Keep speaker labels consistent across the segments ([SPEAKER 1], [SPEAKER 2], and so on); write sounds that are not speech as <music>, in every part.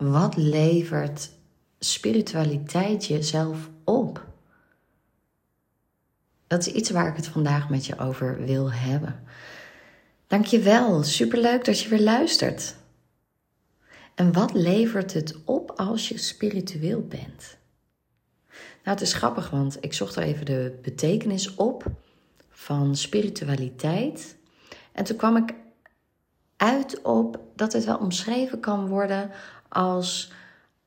[SPEAKER 1] wat levert spiritualiteit jezelf op? Dat is iets waar ik het vandaag met je over wil hebben. Dankjewel, superleuk dat je weer luistert. En wat levert het op als je spiritueel bent? Nou, het is grappig, want ik zocht er even de betekenis op van spiritualiteit. En toen kwam ik uit op dat het wel omschreven kan worden als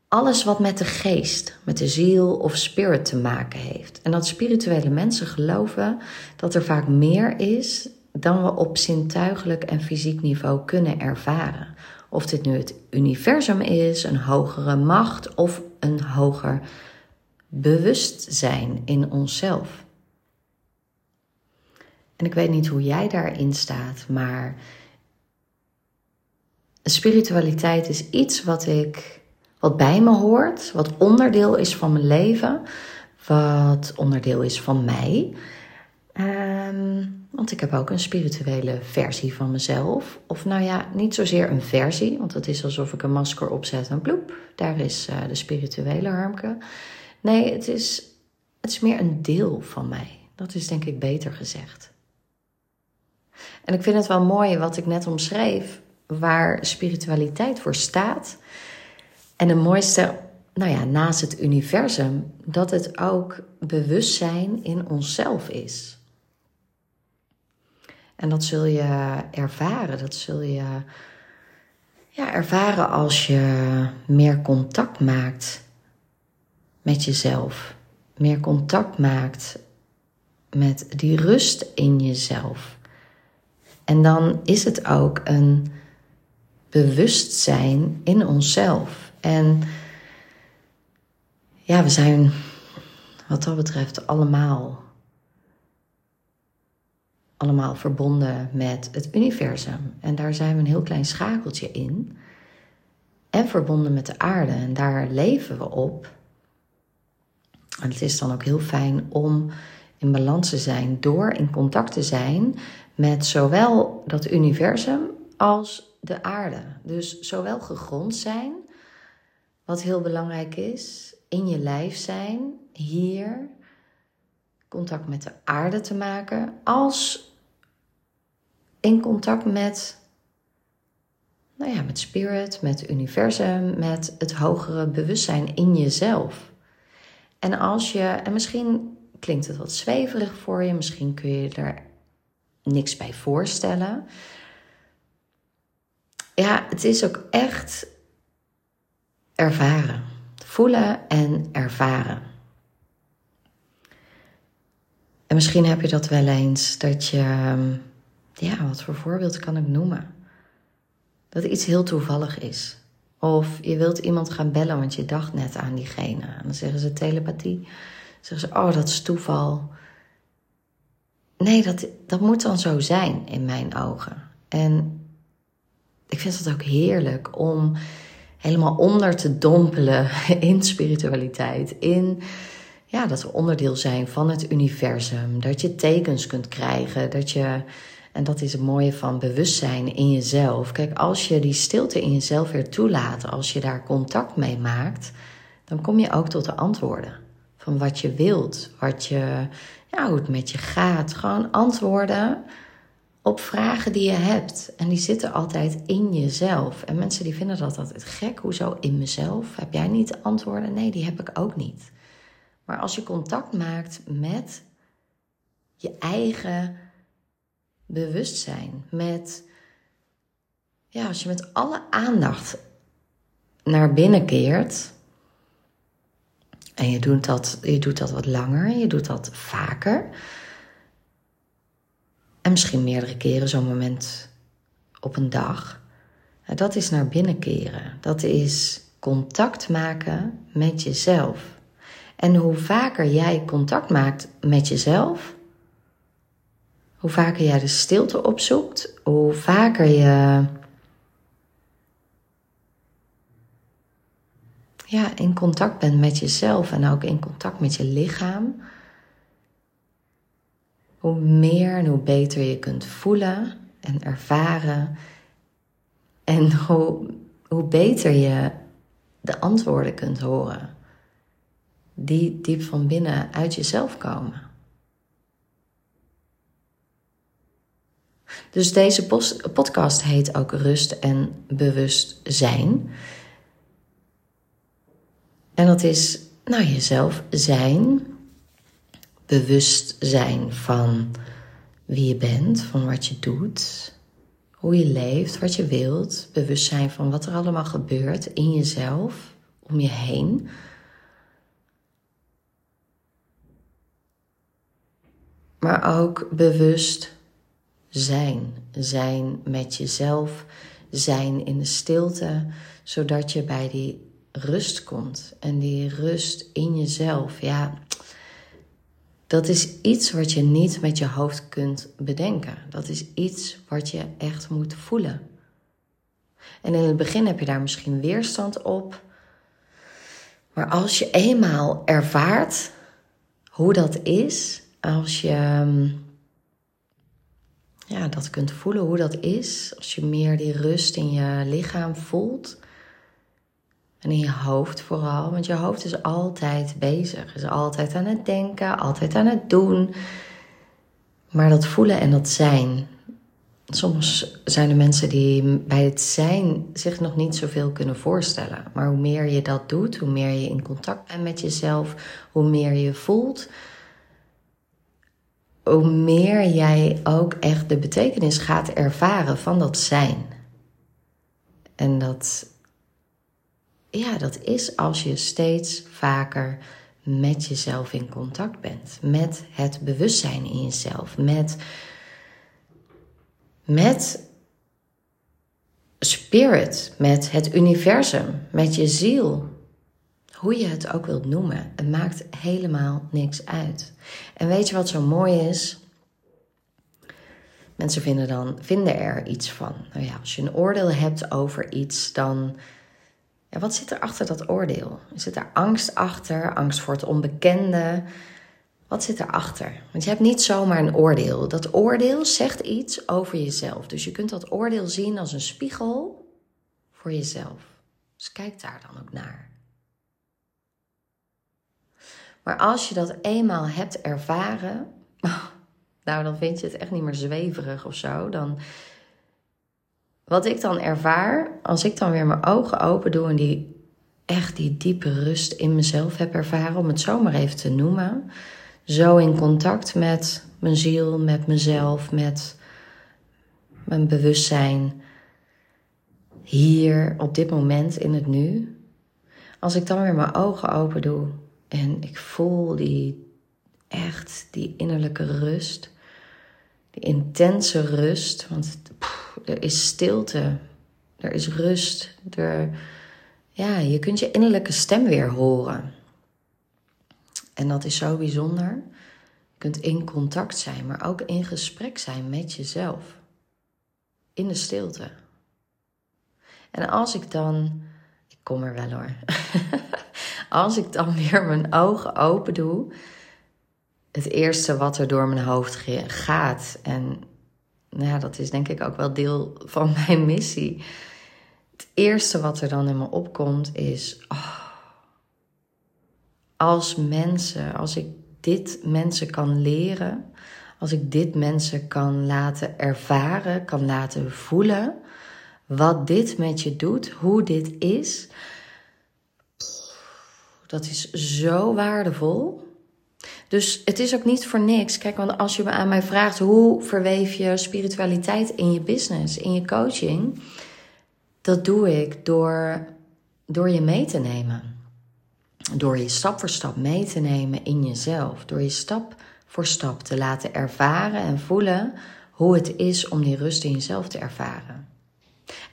[SPEAKER 1] alles wat met de geest, met de ziel of spirit te maken heeft. En dat spirituele mensen geloven dat er vaak meer is dan we op zintuigelijk en fysiek niveau kunnen ervaren. Of dit nu het universum is, een hogere macht of een hoger bewustzijn in onszelf. En ik weet niet hoe jij daarin staat, maar spiritualiteit is iets wat ik wat bij me hoort, wat onderdeel is van mijn leven, wat onderdeel is van mij. Ehm, want ik heb ook een spirituele versie van mezelf. Of nou ja, niet zozeer een versie, want het is alsof ik een masker opzet en ploep, daar is uh, de spirituele Harmke. Nee, het is, het is meer een deel van mij. Dat is denk ik beter gezegd. En ik vind het wel mooi wat ik net omschreef, waar spiritualiteit voor staat. En de mooiste, nou ja, naast het universum, dat het ook bewustzijn in onszelf is. En dat zul je ervaren, dat zul je ja, ervaren als je meer contact maakt met jezelf. Meer contact maakt met die rust in jezelf. En dan is het ook een bewustzijn in onszelf. En ja, we zijn wat dat betreft allemaal, allemaal verbonden met het universum. En daar zijn we een heel klein schakeltje in. En verbonden met de aarde. En daar leven we op. En het is dan ook heel fijn om in balans te zijn door in contact te zijn met zowel dat universum als de aarde. Dus zowel gegrond zijn, wat heel belangrijk is, in je lijf zijn, hier contact met de aarde te maken, als in contact met, nou ja, met spirit, met het universum, met het hogere bewustzijn in jezelf. En als je, en misschien klinkt het wat zweverig voor je, misschien kun je er niks bij voorstellen. Ja, het is ook echt ervaren. Voelen en ervaren. En misschien heb je dat wel eens dat je, ja, wat voor voorbeeld kan ik noemen? Dat iets heel toevallig is. Of je wilt iemand gaan bellen, want je dacht net aan diegene. En dan zeggen ze telepathie. Dan zeggen ze, oh, dat is toeval. Nee, dat, dat moet dan zo zijn in mijn ogen. En ik vind het ook heerlijk om helemaal onder te dompelen <laughs> in spiritualiteit. In ja, dat we onderdeel zijn van het universum. Dat je tekens kunt krijgen. Dat je, en dat is het mooie van bewustzijn in jezelf. Kijk, als je die stilte in jezelf weer toelaat, als je daar contact mee maakt, dan kom je ook tot de antwoorden. Van wat je wilt, wat je, ja, hoe het met je gaat. Gewoon antwoorden op vragen die je hebt. En die zitten altijd in jezelf. En mensen die vinden dat altijd gek. Hoezo in mezelf? Heb jij niet de antwoorden? Nee, die heb ik ook niet. Maar als je contact maakt met je eigen bewustzijn, met ja, als je met alle aandacht naar binnen keert. En je doet dat, je doet dat wat langer, je doet dat vaker en misschien meerdere keren zo'n moment op een dag. Dat is naar binnen keren. Dat is contact maken met jezelf. En hoe vaker jij contact maakt met jezelf, hoe vaker jij de stilte opzoekt, hoe vaker je ja, in contact bent met jezelf en ook in contact met je lichaam, hoe meer en hoe beter je kunt voelen en ervaren. En hoe, hoe beter je de antwoorden kunt horen. Die diep van binnen uit jezelf komen. Dus deze podcast heet ook Rust en Bewustzijn. En dat is, nou, jezelf zijn, bewust zijn van wie je bent, van wat je doet, hoe je leeft, wat je wilt, bewust zijn van wat er allemaal gebeurt in jezelf, om je heen. Maar ook bewust zijn. Zijn met jezelf, zijn in de stilte, zodat je bij die rust komt. En die rust in jezelf, ja, dat is iets wat je niet met je hoofd kunt bedenken. Dat is iets wat je echt moet voelen. En in het begin heb je daar misschien weerstand op. Maar als je eenmaal ervaart hoe dat is, als je ehm, ja, dat kunt voelen hoe dat is, als je meer die rust in je lichaam voelt en in je hoofd vooral, want je hoofd is altijd bezig, is altijd aan het denken, altijd aan het doen. Maar dat voelen en dat zijn. Soms zijn er mensen die bij het zijn zich nog niet zoveel kunnen voorstellen. Maar hoe meer je dat doet, hoe meer je in contact bent met jezelf, hoe meer je voelt, hoe meer jij ook echt de betekenis gaat ervaren van dat zijn. En dat, ja, dat is als je steeds vaker met jezelf in contact bent. Met het bewustzijn in jezelf. Met, met spirit. Met het universum. Met je ziel hoe je het ook wilt noemen, het maakt helemaal niks uit. En weet je wat zo mooi is? Mensen vinden, dan, vinden er iets van. Nou ja, als je een oordeel hebt over iets, dan. Ja, wat zit er achter dat oordeel? Zit er angst achter? Angst voor het onbekende? Wat zit erachter? Want je hebt niet zomaar een oordeel. Dat oordeel zegt iets over jezelf. Dus je kunt dat oordeel zien als een spiegel voor jezelf. Dus kijk daar dan ook naar. Maar als je dat eenmaal hebt ervaren, <laughs> nou dan vind je het echt niet meer zweverig of zo. Dan, wat ik dan ervaar, als ik dan weer mijn ogen open doe en die echt die diepe rust in mezelf heb ervaren, om het zo maar even te noemen. Zo in contact met mijn ziel, met mezelf, met mijn bewustzijn. Hier, op dit moment, in het nu. Als ik dan weer mijn ogen open doe en ik voel die echt, die innerlijke rust. Die intense rust. Want er is stilte. Er is rust. Er, ja, je kunt je innerlijke stem weer horen. En dat is zo bijzonder. Je kunt in contact zijn, maar ook in gesprek zijn met jezelf. In de stilte. En als ik dan. Ik kom er wel hoor. <laughs> als ik dan weer mijn ogen open doe, het eerste wat er door mijn hoofd gaat, en ja, dat is denk ik ook wel deel van <laughs> mijn missie. Het eerste wat er dan in me opkomt is: oh, als mensen, als ik dit mensen kan leren, als ik dit mensen kan laten ervaren, kan laten voelen, wat dit met je doet, hoe dit is, dat is zo waardevol. Dus het is ook niet voor niks. Kijk, want als je me aan mij vraagt hoe verweef je spiritualiteit in je business, in je coaching, dat doe ik door, door je mee te nemen. Door je stap voor stap mee te nemen in jezelf. Door je stap voor stap te laten ervaren en voelen hoe het is om die rust in jezelf te ervaren.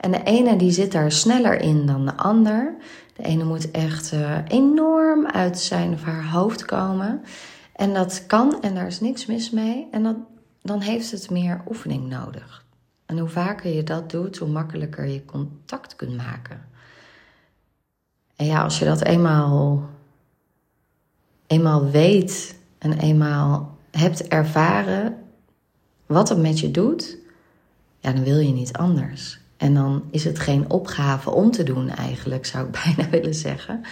[SPEAKER 1] En de ene die zit daar sneller in dan de ander. De ene moet echt uh, enorm uit zijn of haar hoofd komen. En dat kan en daar is niks mis mee. En dat, dan heeft het meer oefening nodig. En hoe vaker je dat doet, hoe makkelijker je contact kunt maken. En ja, als je dat eenmaal, eenmaal weet en eenmaal hebt ervaren wat het met je doet, ja, dan wil je niet anders. En dan is het geen opgave om te doen, eigenlijk, zou ik <laughs> bijna willen zeggen.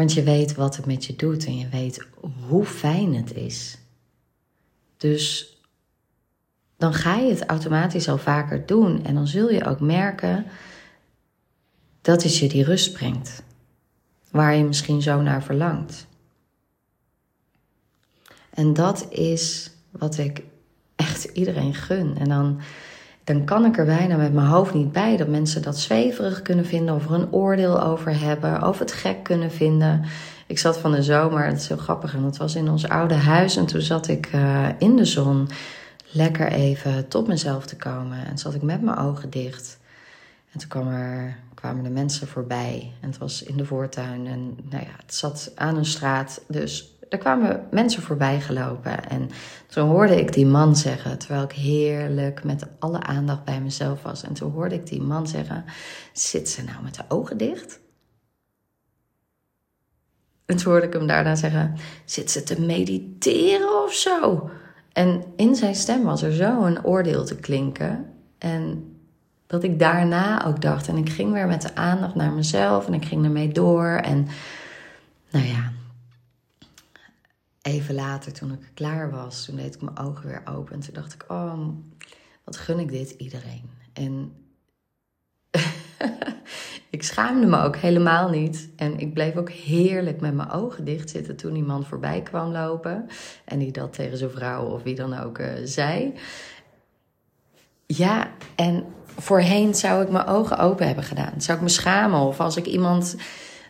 [SPEAKER 1] Want je weet wat het met je doet en je weet hoe fijn het is. Dus dan ga je het automatisch al vaker doen en dan zul je ook merken dat het je die rust brengt. Waar je misschien zo naar verlangt. En dat is wat ik echt iedereen gun. En dan, dan kan ik er bijna met mijn hoofd niet bij dat mensen dat zweverig kunnen vinden of er een oordeel over hebben, of het gek kunnen vinden. Ik zat van de zomer, het is heel grappig, en dat was in ons oude huis. En toen zat ik uh, in de zon lekker even tot mezelf te komen. En zat ik met mijn ogen dicht. En toen kwam er, kwamen de mensen voorbij. En het was in de voortuin. En nou ja, het zat aan een straat. Dus er kwamen mensen voorbij gelopen. En toen hoorde ik die man zeggen, terwijl ik heerlijk met alle aandacht bij mezelf was. En toen hoorde ik die man zeggen: Zit ze nou met de ogen dicht? En toen hoorde ik hem daarna zeggen: Zit ze te mediteren of zo? En in zijn stem was er zo een oordeel te klinken. En dat ik daarna ook dacht. En ik ging weer met de aandacht naar mezelf en ik ging ermee door. En nou ja, even later, toen ik klaar was, toen deed ik mijn ogen weer open. En toen dacht ik, oh, wat gun ik dit iedereen. En <laughs> ik schaamde me ook helemaal niet. En ik bleef ook heerlijk met mijn ogen dicht zitten toen die man voorbij kwam lopen. En die dat tegen zijn vrouw of wie dan ook uh, zei. Ja, en voorheen zou ik mijn ogen open hebben gedaan. Zou ik me schamen of als ik iemand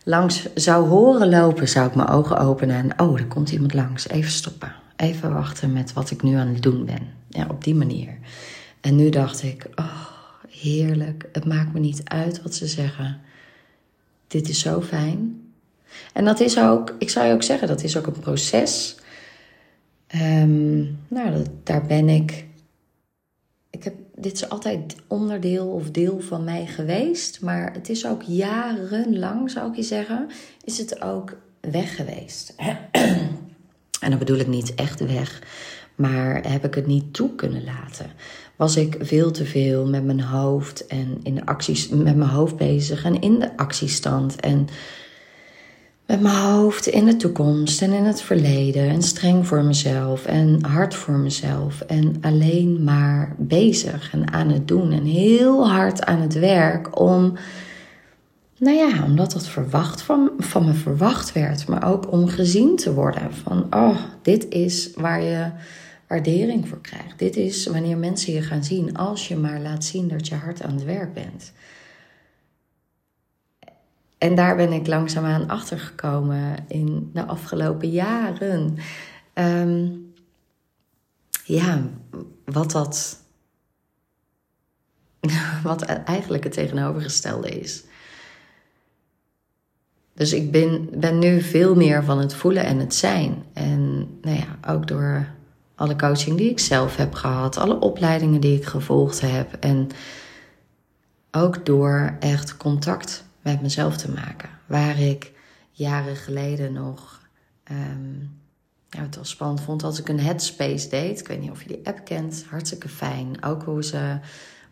[SPEAKER 1] langs zou horen lopen, zou ik mijn ogen openen en oh, er komt iemand langs. Even stoppen. Even wachten met wat ik nu aan het doen ben. Ja, op die manier. En nu dacht ik, oh, heerlijk. Het maakt me niet uit wat ze zeggen. Dit is zo fijn. En dat is ook, ik zou je ook zeggen, dat is ook een proces. Um, nou, daar ben ik. Ik heb, dit is altijd onderdeel of deel van mij geweest. Maar het is ook jarenlang, zou ik je zeggen, is het ook weg geweest. en dan bedoel ik niet echt weg. Maar heb ik het niet toe kunnen laten? Was ik veel te veel met mijn hoofd en in de acties, met mijn hoofd bezig en in de actiestand en met mijn hoofd in de toekomst en in het verleden en streng voor mezelf en hard voor mezelf en alleen maar bezig en aan het doen en heel hard aan het werk om, nou ja, omdat dat verwacht van, van me verwacht werd, maar ook om gezien te worden van, oh, dit is waar je waardering voor krijgt. Dit is wanneer mensen je gaan zien als je maar laat zien dat je hard aan het werk bent. En daar ben ik langzaamaan achter gekomen in de afgelopen jaren. Ehm, ja, wat dat. <laughs> Wat eigenlijk het tegenovergestelde is. Dus ik ben, ben nu veel meer van het voelen en het zijn. En nou ja, ook door alle coaching die ik zelf heb gehad, alle opleidingen die ik gevolgd heb. En ook door echt contact met mezelf te maken. Waar ik jaren geleden nog um, ja, het wel spannend vond als ik een headspace deed. Ik weet niet of je die app kent. Hartstikke fijn. Ook hoe ze,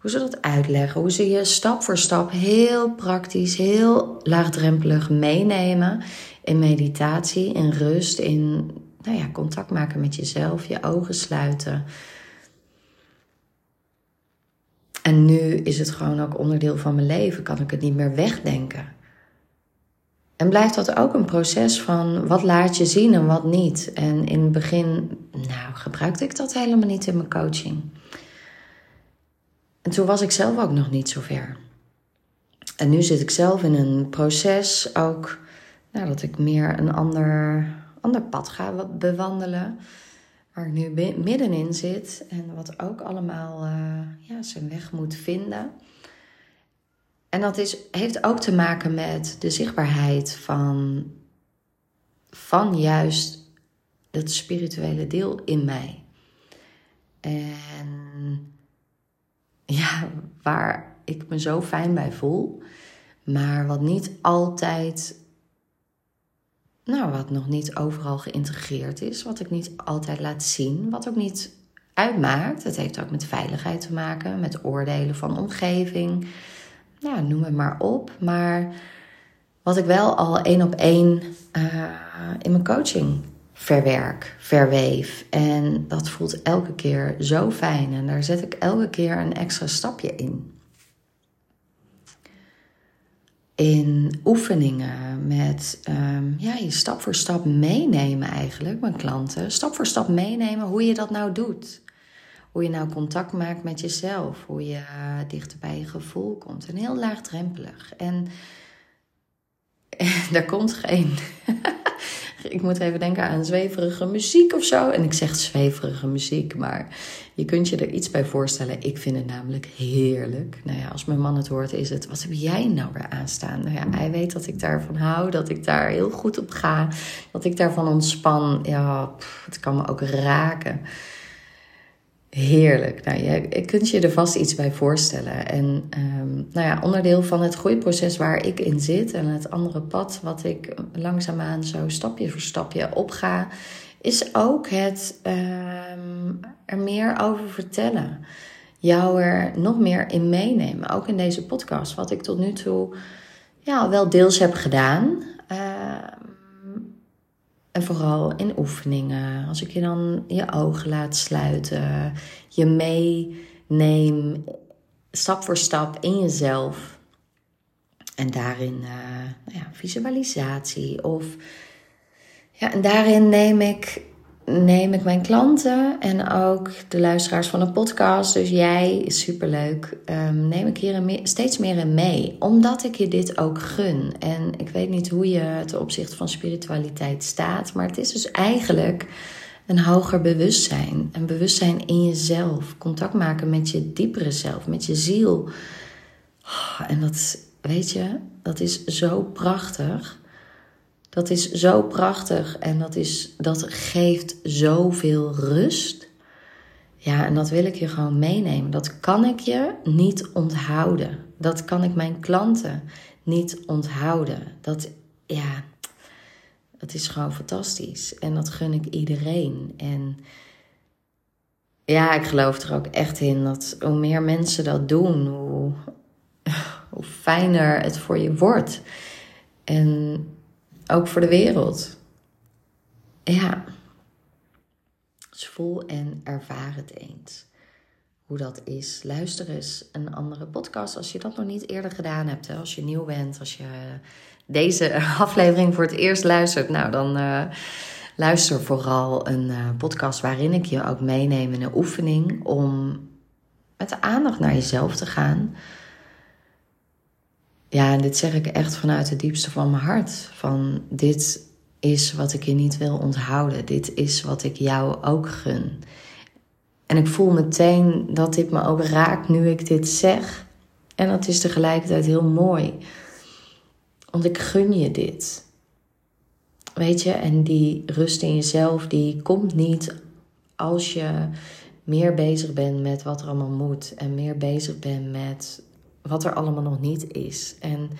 [SPEAKER 1] hoe ze dat uitleggen. Hoe ze je stap voor stap heel praktisch, heel laagdrempelig meenemen in meditatie, in rust, in nou ja, contact maken met jezelf, je ogen sluiten. En nu is het gewoon ook onderdeel van mijn leven, kan ik het niet meer wegdenken. En blijft dat ook een proces van wat laat je zien en wat niet. En in het begin, nou, gebruikte ik dat helemaal niet in mijn coaching. En toen was ik zelf ook nog niet zo ver. En nu zit ik zelf in een proces ook, nou, dat ik meer een ander ander pad ga bewandelen. Waar ik nu middenin zit en wat ook allemaal uh, ja, zijn weg moet vinden. En dat is, heeft ook te maken met de zichtbaarheid van, van juist het spirituele deel in mij. En ja, waar ik me zo fijn bij voel, maar wat niet altijd nou, wat nog niet overal geïntegreerd is, wat ik niet altijd laat zien, wat ook niet uitmaakt. Het heeft ook met veiligheid te maken, met oordelen van omgeving. Nou, noem het maar op. Maar wat ik wel al één op één uh, in mijn coaching verwerk, verweef. En dat voelt elke keer zo fijn. En daar zet ik elke keer een extra stapje in. In oefeningen met um, ja, je stap voor stap meenemen eigenlijk, mijn klanten. Stap voor stap meenemen hoe je dat nou doet. Hoe je nou contact maakt met jezelf. Hoe je uh, dichter bij je gevoel komt. En heel laagdrempelig. En, en <laughs> daar komt geen ik moet even denken aan zweverige muziek of zo. En ik zeg zweverige muziek, maar je kunt je er iets bij voorstellen. Ik vind het namelijk heerlijk. Nou ja, als mijn man het hoort, is het: wat heb jij nou weer aanstaan? Nou ja, hij weet dat ik daarvan hou, dat ik daar heel goed op ga, dat ik daarvan ontspan. Ja, het kan me ook raken. Heerlijk. Nou, je, kunt je er vast iets bij voorstellen. En um, nou ja, onderdeel van het groeiproces waar ik in zit en het andere pad wat ik langzaamaan zo stapje voor stapje opga, is ook het um, er meer over vertellen. Jou er nog meer in meenemen. Ook in deze podcast, wat ik tot nu toe ja, wel deels heb gedaan. Uh, en vooral in oefeningen. Als ik je dan je ogen laat sluiten, je meeneem stap voor stap in jezelf. En daarin uh, nou ja, visualisatie. Of ja, en daarin neem ik neem ik mijn klanten en ook de luisteraars van de podcast, dus jij, is superleuk, um, neem ik hier steeds meer in mee. Omdat ik je dit ook gun. En ik weet niet hoe je ten opzichte van spiritualiteit staat, maar het is dus eigenlijk een hoger bewustzijn. Een bewustzijn in jezelf. Contact maken met je diepere zelf, met je ziel. Oh, en dat, weet je, dat is zo prachtig. Dat is zo prachtig en dat, is, dat geeft zoveel rust. Ja, en dat wil ik je gewoon meenemen. Dat kan ik je niet onthouden. Dat kan ik mijn klanten niet onthouden. Dat, ja, dat is gewoon fantastisch. En dat gun ik iedereen. En ja, ik geloof er ook echt in dat hoe meer mensen dat doen, hoe, hoe fijner het voor je wordt. En ook voor de wereld. Ja. Dus voel en ervaar het eens. Hoe dat is. Luister eens een andere podcast als je dat nog niet eerder gedaan hebt. Hè? Als je nieuw bent, als je deze <laughs> aflevering voor het eerst luistert. Nou, dan uh, luister vooral een uh, podcast waarin ik je ook meeneem in een oefening. Om met de aandacht naar jezelf te gaan ja, en dit zeg ik echt vanuit het diepste van mijn hart. Van dit is wat ik je niet wil onthouden. Dit is wat ik jou ook gun. En ik voel meteen dat dit me ook raakt nu ik dit zeg. En dat is tegelijkertijd heel mooi. Want ik gun je dit. Weet je, en die rust in jezelf, die komt niet als je meer bezig bent met wat er allemaal moet. En meer bezig bent met wat er allemaal nog niet is. En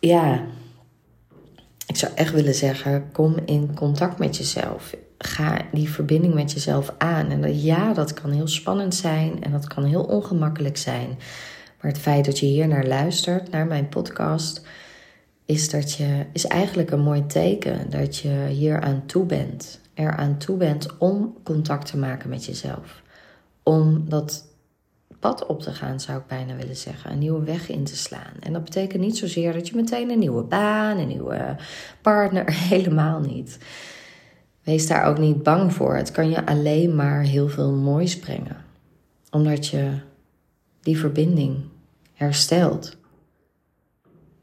[SPEAKER 1] ja, ik zou echt willen zeggen: kom in contact met jezelf. Ga die verbinding met jezelf aan. En ja, dat kan heel spannend zijn en dat kan heel ongemakkelijk zijn. Maar het feit dat je hier naar luistert, naar mijn podcast, is, dat je, is eigenlijk een mooi teken dat je hier aan toe bent. Er aan toe bent om contact te maken met jezelf. Om dat pad op te gaan, zou ik bijna willen zeggen. Een nieuwe weg in te slaan. En dat betekent niet zozeer dat je meteen een nieuwe baan, een nieuwe partner, <laughs> helemaal niet. Wees daar ook niet bang voor. Het kan je alleen maar heel veel moois brengen. Omdat je die verbinding herstelt.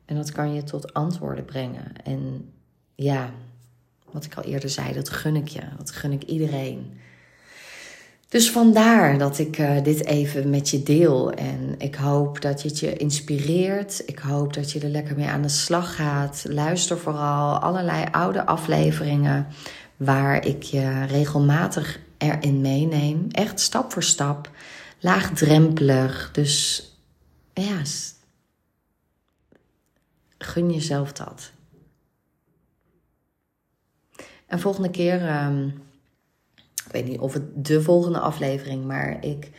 [SPEAKER 1] En dat kan je tot antwoorden brengen. En ja, wat ik al eerder zei, dat gun ik je. Dat gun ik iedereen. Dus vandaar dat ik uh, dit even met je deel. En ik hoop dat het je inspireert. Ik hoop dat je er lekker mee aan de slag gaat. Luister vooral allerlei oude afleveringen waar ik je regelmatig erin meeneem. Echt stap voor stap. Laagdrempelig. Dus ja, gun jezelf dat. En volgende keer. Um, ik weet niet of het de volgende aflevering, maar ik,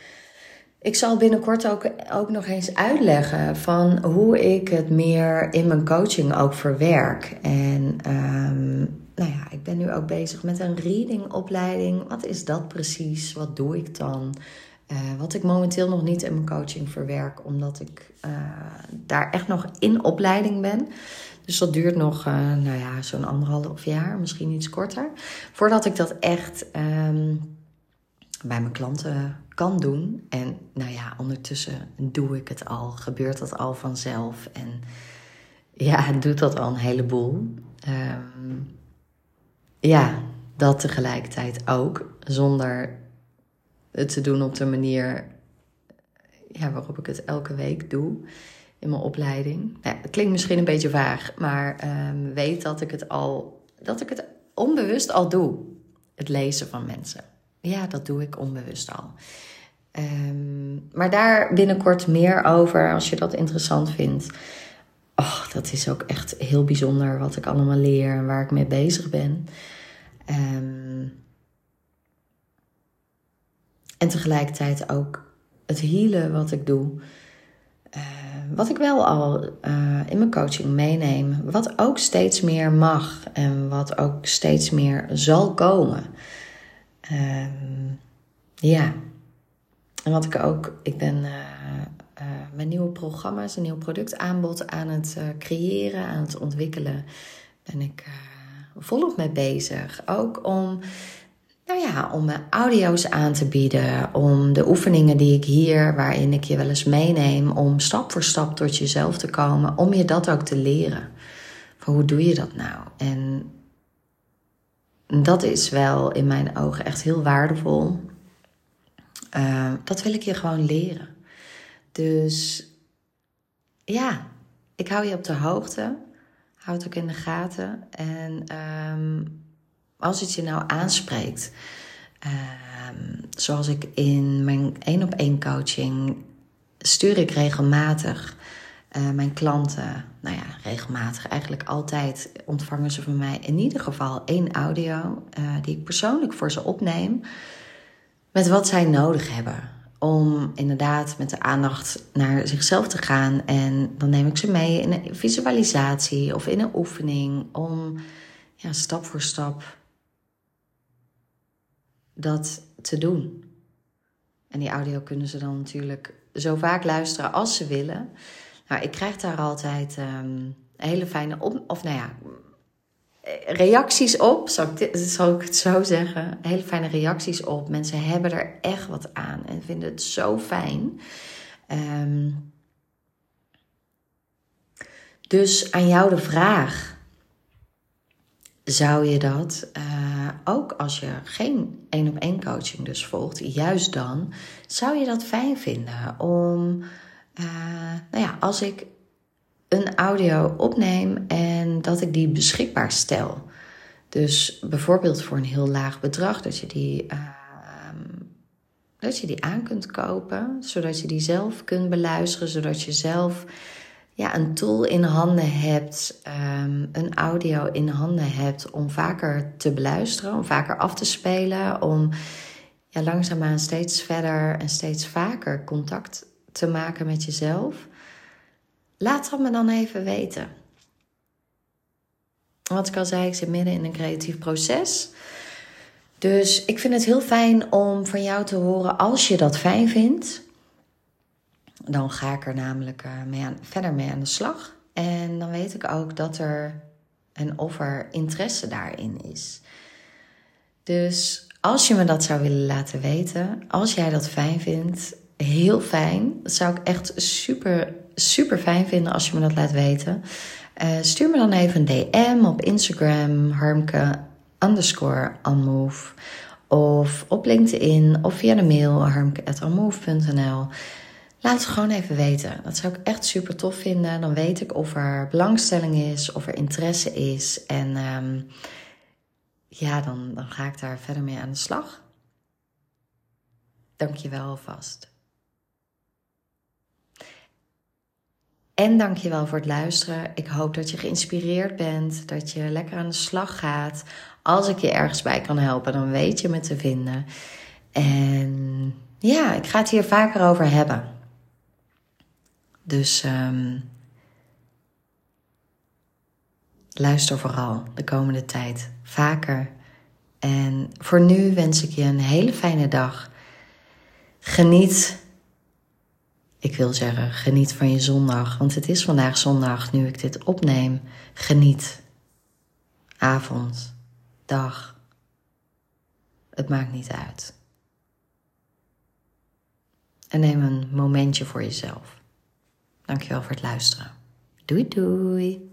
[SPEAKER 1] ik zal binnenkort ook, ook nog eens uitleggen van hoe ik het meer in mijn coaching ook verwerk. En um, nou ja, ik ben nu ook bezig met een readingopleiding. Wat is dat precies? Wat doe ik dan? Uh, wat ik momenteel nog niet in mijn coaching verwerk, omdat ik uh, daar echt nog in opleiding ben. Dus dat duurt nog, uh, nou ja, zo'n anderhalf jaar, misschien iets korter. Voordat ik dat echt um, bij mijn klanten kan doen. En nou ja, ondertussen doe ik het al, gebeurt dat al vanzelf. En ja, doet dat al een heleboel. Um, ja, dat tegelijkertijd ook. Zonder het te doen op de manier ja, waarop ik het elke week doe in mijn opleiding. Ja, het klinkt misschien een beetje vaag, maar um, weet dat ik het al, dat ik het onbewust al doe. Het lezen van mensen. Ja, dat doe ik onbewust al. Um, maar daar binnenkort meer over als je dat interessant vindt. Och, dat is ook echt heel bijzonder wat ik allemaal leer en waar ik mee bezig ben. Um, en tegelijkertijd ook het healen wat ik doe. Wat ik wel al uh, in mijn coaching meeneem. Wat ook steeds meer mag en wat ook steeds meer zal komen. Um, ja. En wat ik ook, ik ben uh, uh, mijn nieuwe programma's, een nieuw productaanbod aan het creëren, aan het ontwikkelen. Ben ik volop mee bezig. Ook om, nou ja, om audio's aan te bieden. Om de oefeningen die ik hier, waarin ik je wel eens meeneem, om stap voor stap tot jezelf te komen. Om je dat ook te leren. Van hoe doe je dat nou? En dat is wel in mijn ogen echt heel waardevol. Uh, dat wil ik je gewoon leren. Dus ja, ik hou je op de hoogte. Houd ook in de gaten. En um, als het je nou aanspreekt, um, zoals ik in mijn één op één coaching stuur ik regelmatig uh, mijn klanten, nou ja, regelmatig, eigenlijk altijd ontvangen ze van mij in ieder geval één audio uh, die ik persoonlijk voor ze opneem met wat zij nodig hebben. Om inderdaad met de aandacht naar zichzelf te gaan. En dan neem ik ze mee in een visualisatie of in een oefening. Om ja, stap voor stap dat te doen. En die audio kunnen ze dan natuurlijk zo vaak luisteren als ze willen. Nou, ik krijg daar altijd um, hele fijne op, of nou ja, reacties op, zal ik, <laughs> zal ik het zo zeggen. Hele fijne reacties op. Mensen hebben er echt wat aan en vinden het zo fijn. Um, dus aan jou de vraag: zou je dat uh, ook als je geen één op één coaching dus volgt, juist dan, zou je dat fijn vinden om, uh, nou ja, als ik een audio opneem en dat ik die beschikbaar stel. Dus bijvoorbeeld voor een heel laag bedrag, dat je die, uh, dat je die aan kunt kopen, zodat je die zelf kunt beluisteren, zodat je zelf ja, een tool in handen hebt, um, een audio in handen hebt om vaker te beluisteren, om vaker af te spelen, om ja, langzaamaan steeds verder en steeds vaker contact te maken met jezelf. Laat dat me dan even weten. Wat ik al zei, ik zit midden in een creatief proces. Dus ik vind het heel fijn om van jou te horen als je dat fijn vindt. Dan ga ik er namelijk eh, verder mee aan de slag. En dan weet ik ook dat er en of er interesse daarin is. Dus als je me dat zou willen laten weten, als jij dat fijn vindt, heel fijn. Dat zou ik echt super, super fijn vinden als je me dat laat weten. Uh, stuur me dan even een DM op Instagram, harmke underscore unmove. Of op LinkedIn of via de mail harmke.unmove.nl. Laat het gewoon even weten. Dat zou ik echt super tof vinden. Dan weet ik of er belangstelling is, of er interesse is. En um, ja, dan, dan ga ik daar verder mee aan de slag. Dank je wel alvast. En dankjewel voor het luisteren. Ik hoop dat je geïnspireerd bent, dat je lekker aan de slag gaat. Als ik je ergens bij kan helpen, dan weet je me te vinden. En ja, ik ga het hier vaker over hebben. Dus um, luister vooral de komende tijd vaker. En voor nu wens ik je een hele fijne dag. Geniet. Ik wil zeggen, geniet van je zondag, want het is vandaag zondag nu ik dit opneem. Geniet. Avond, dag. Het maakt niet uit. En neem een momentje voor jezelf. Dankjewel voor het luisteren. Doei doei.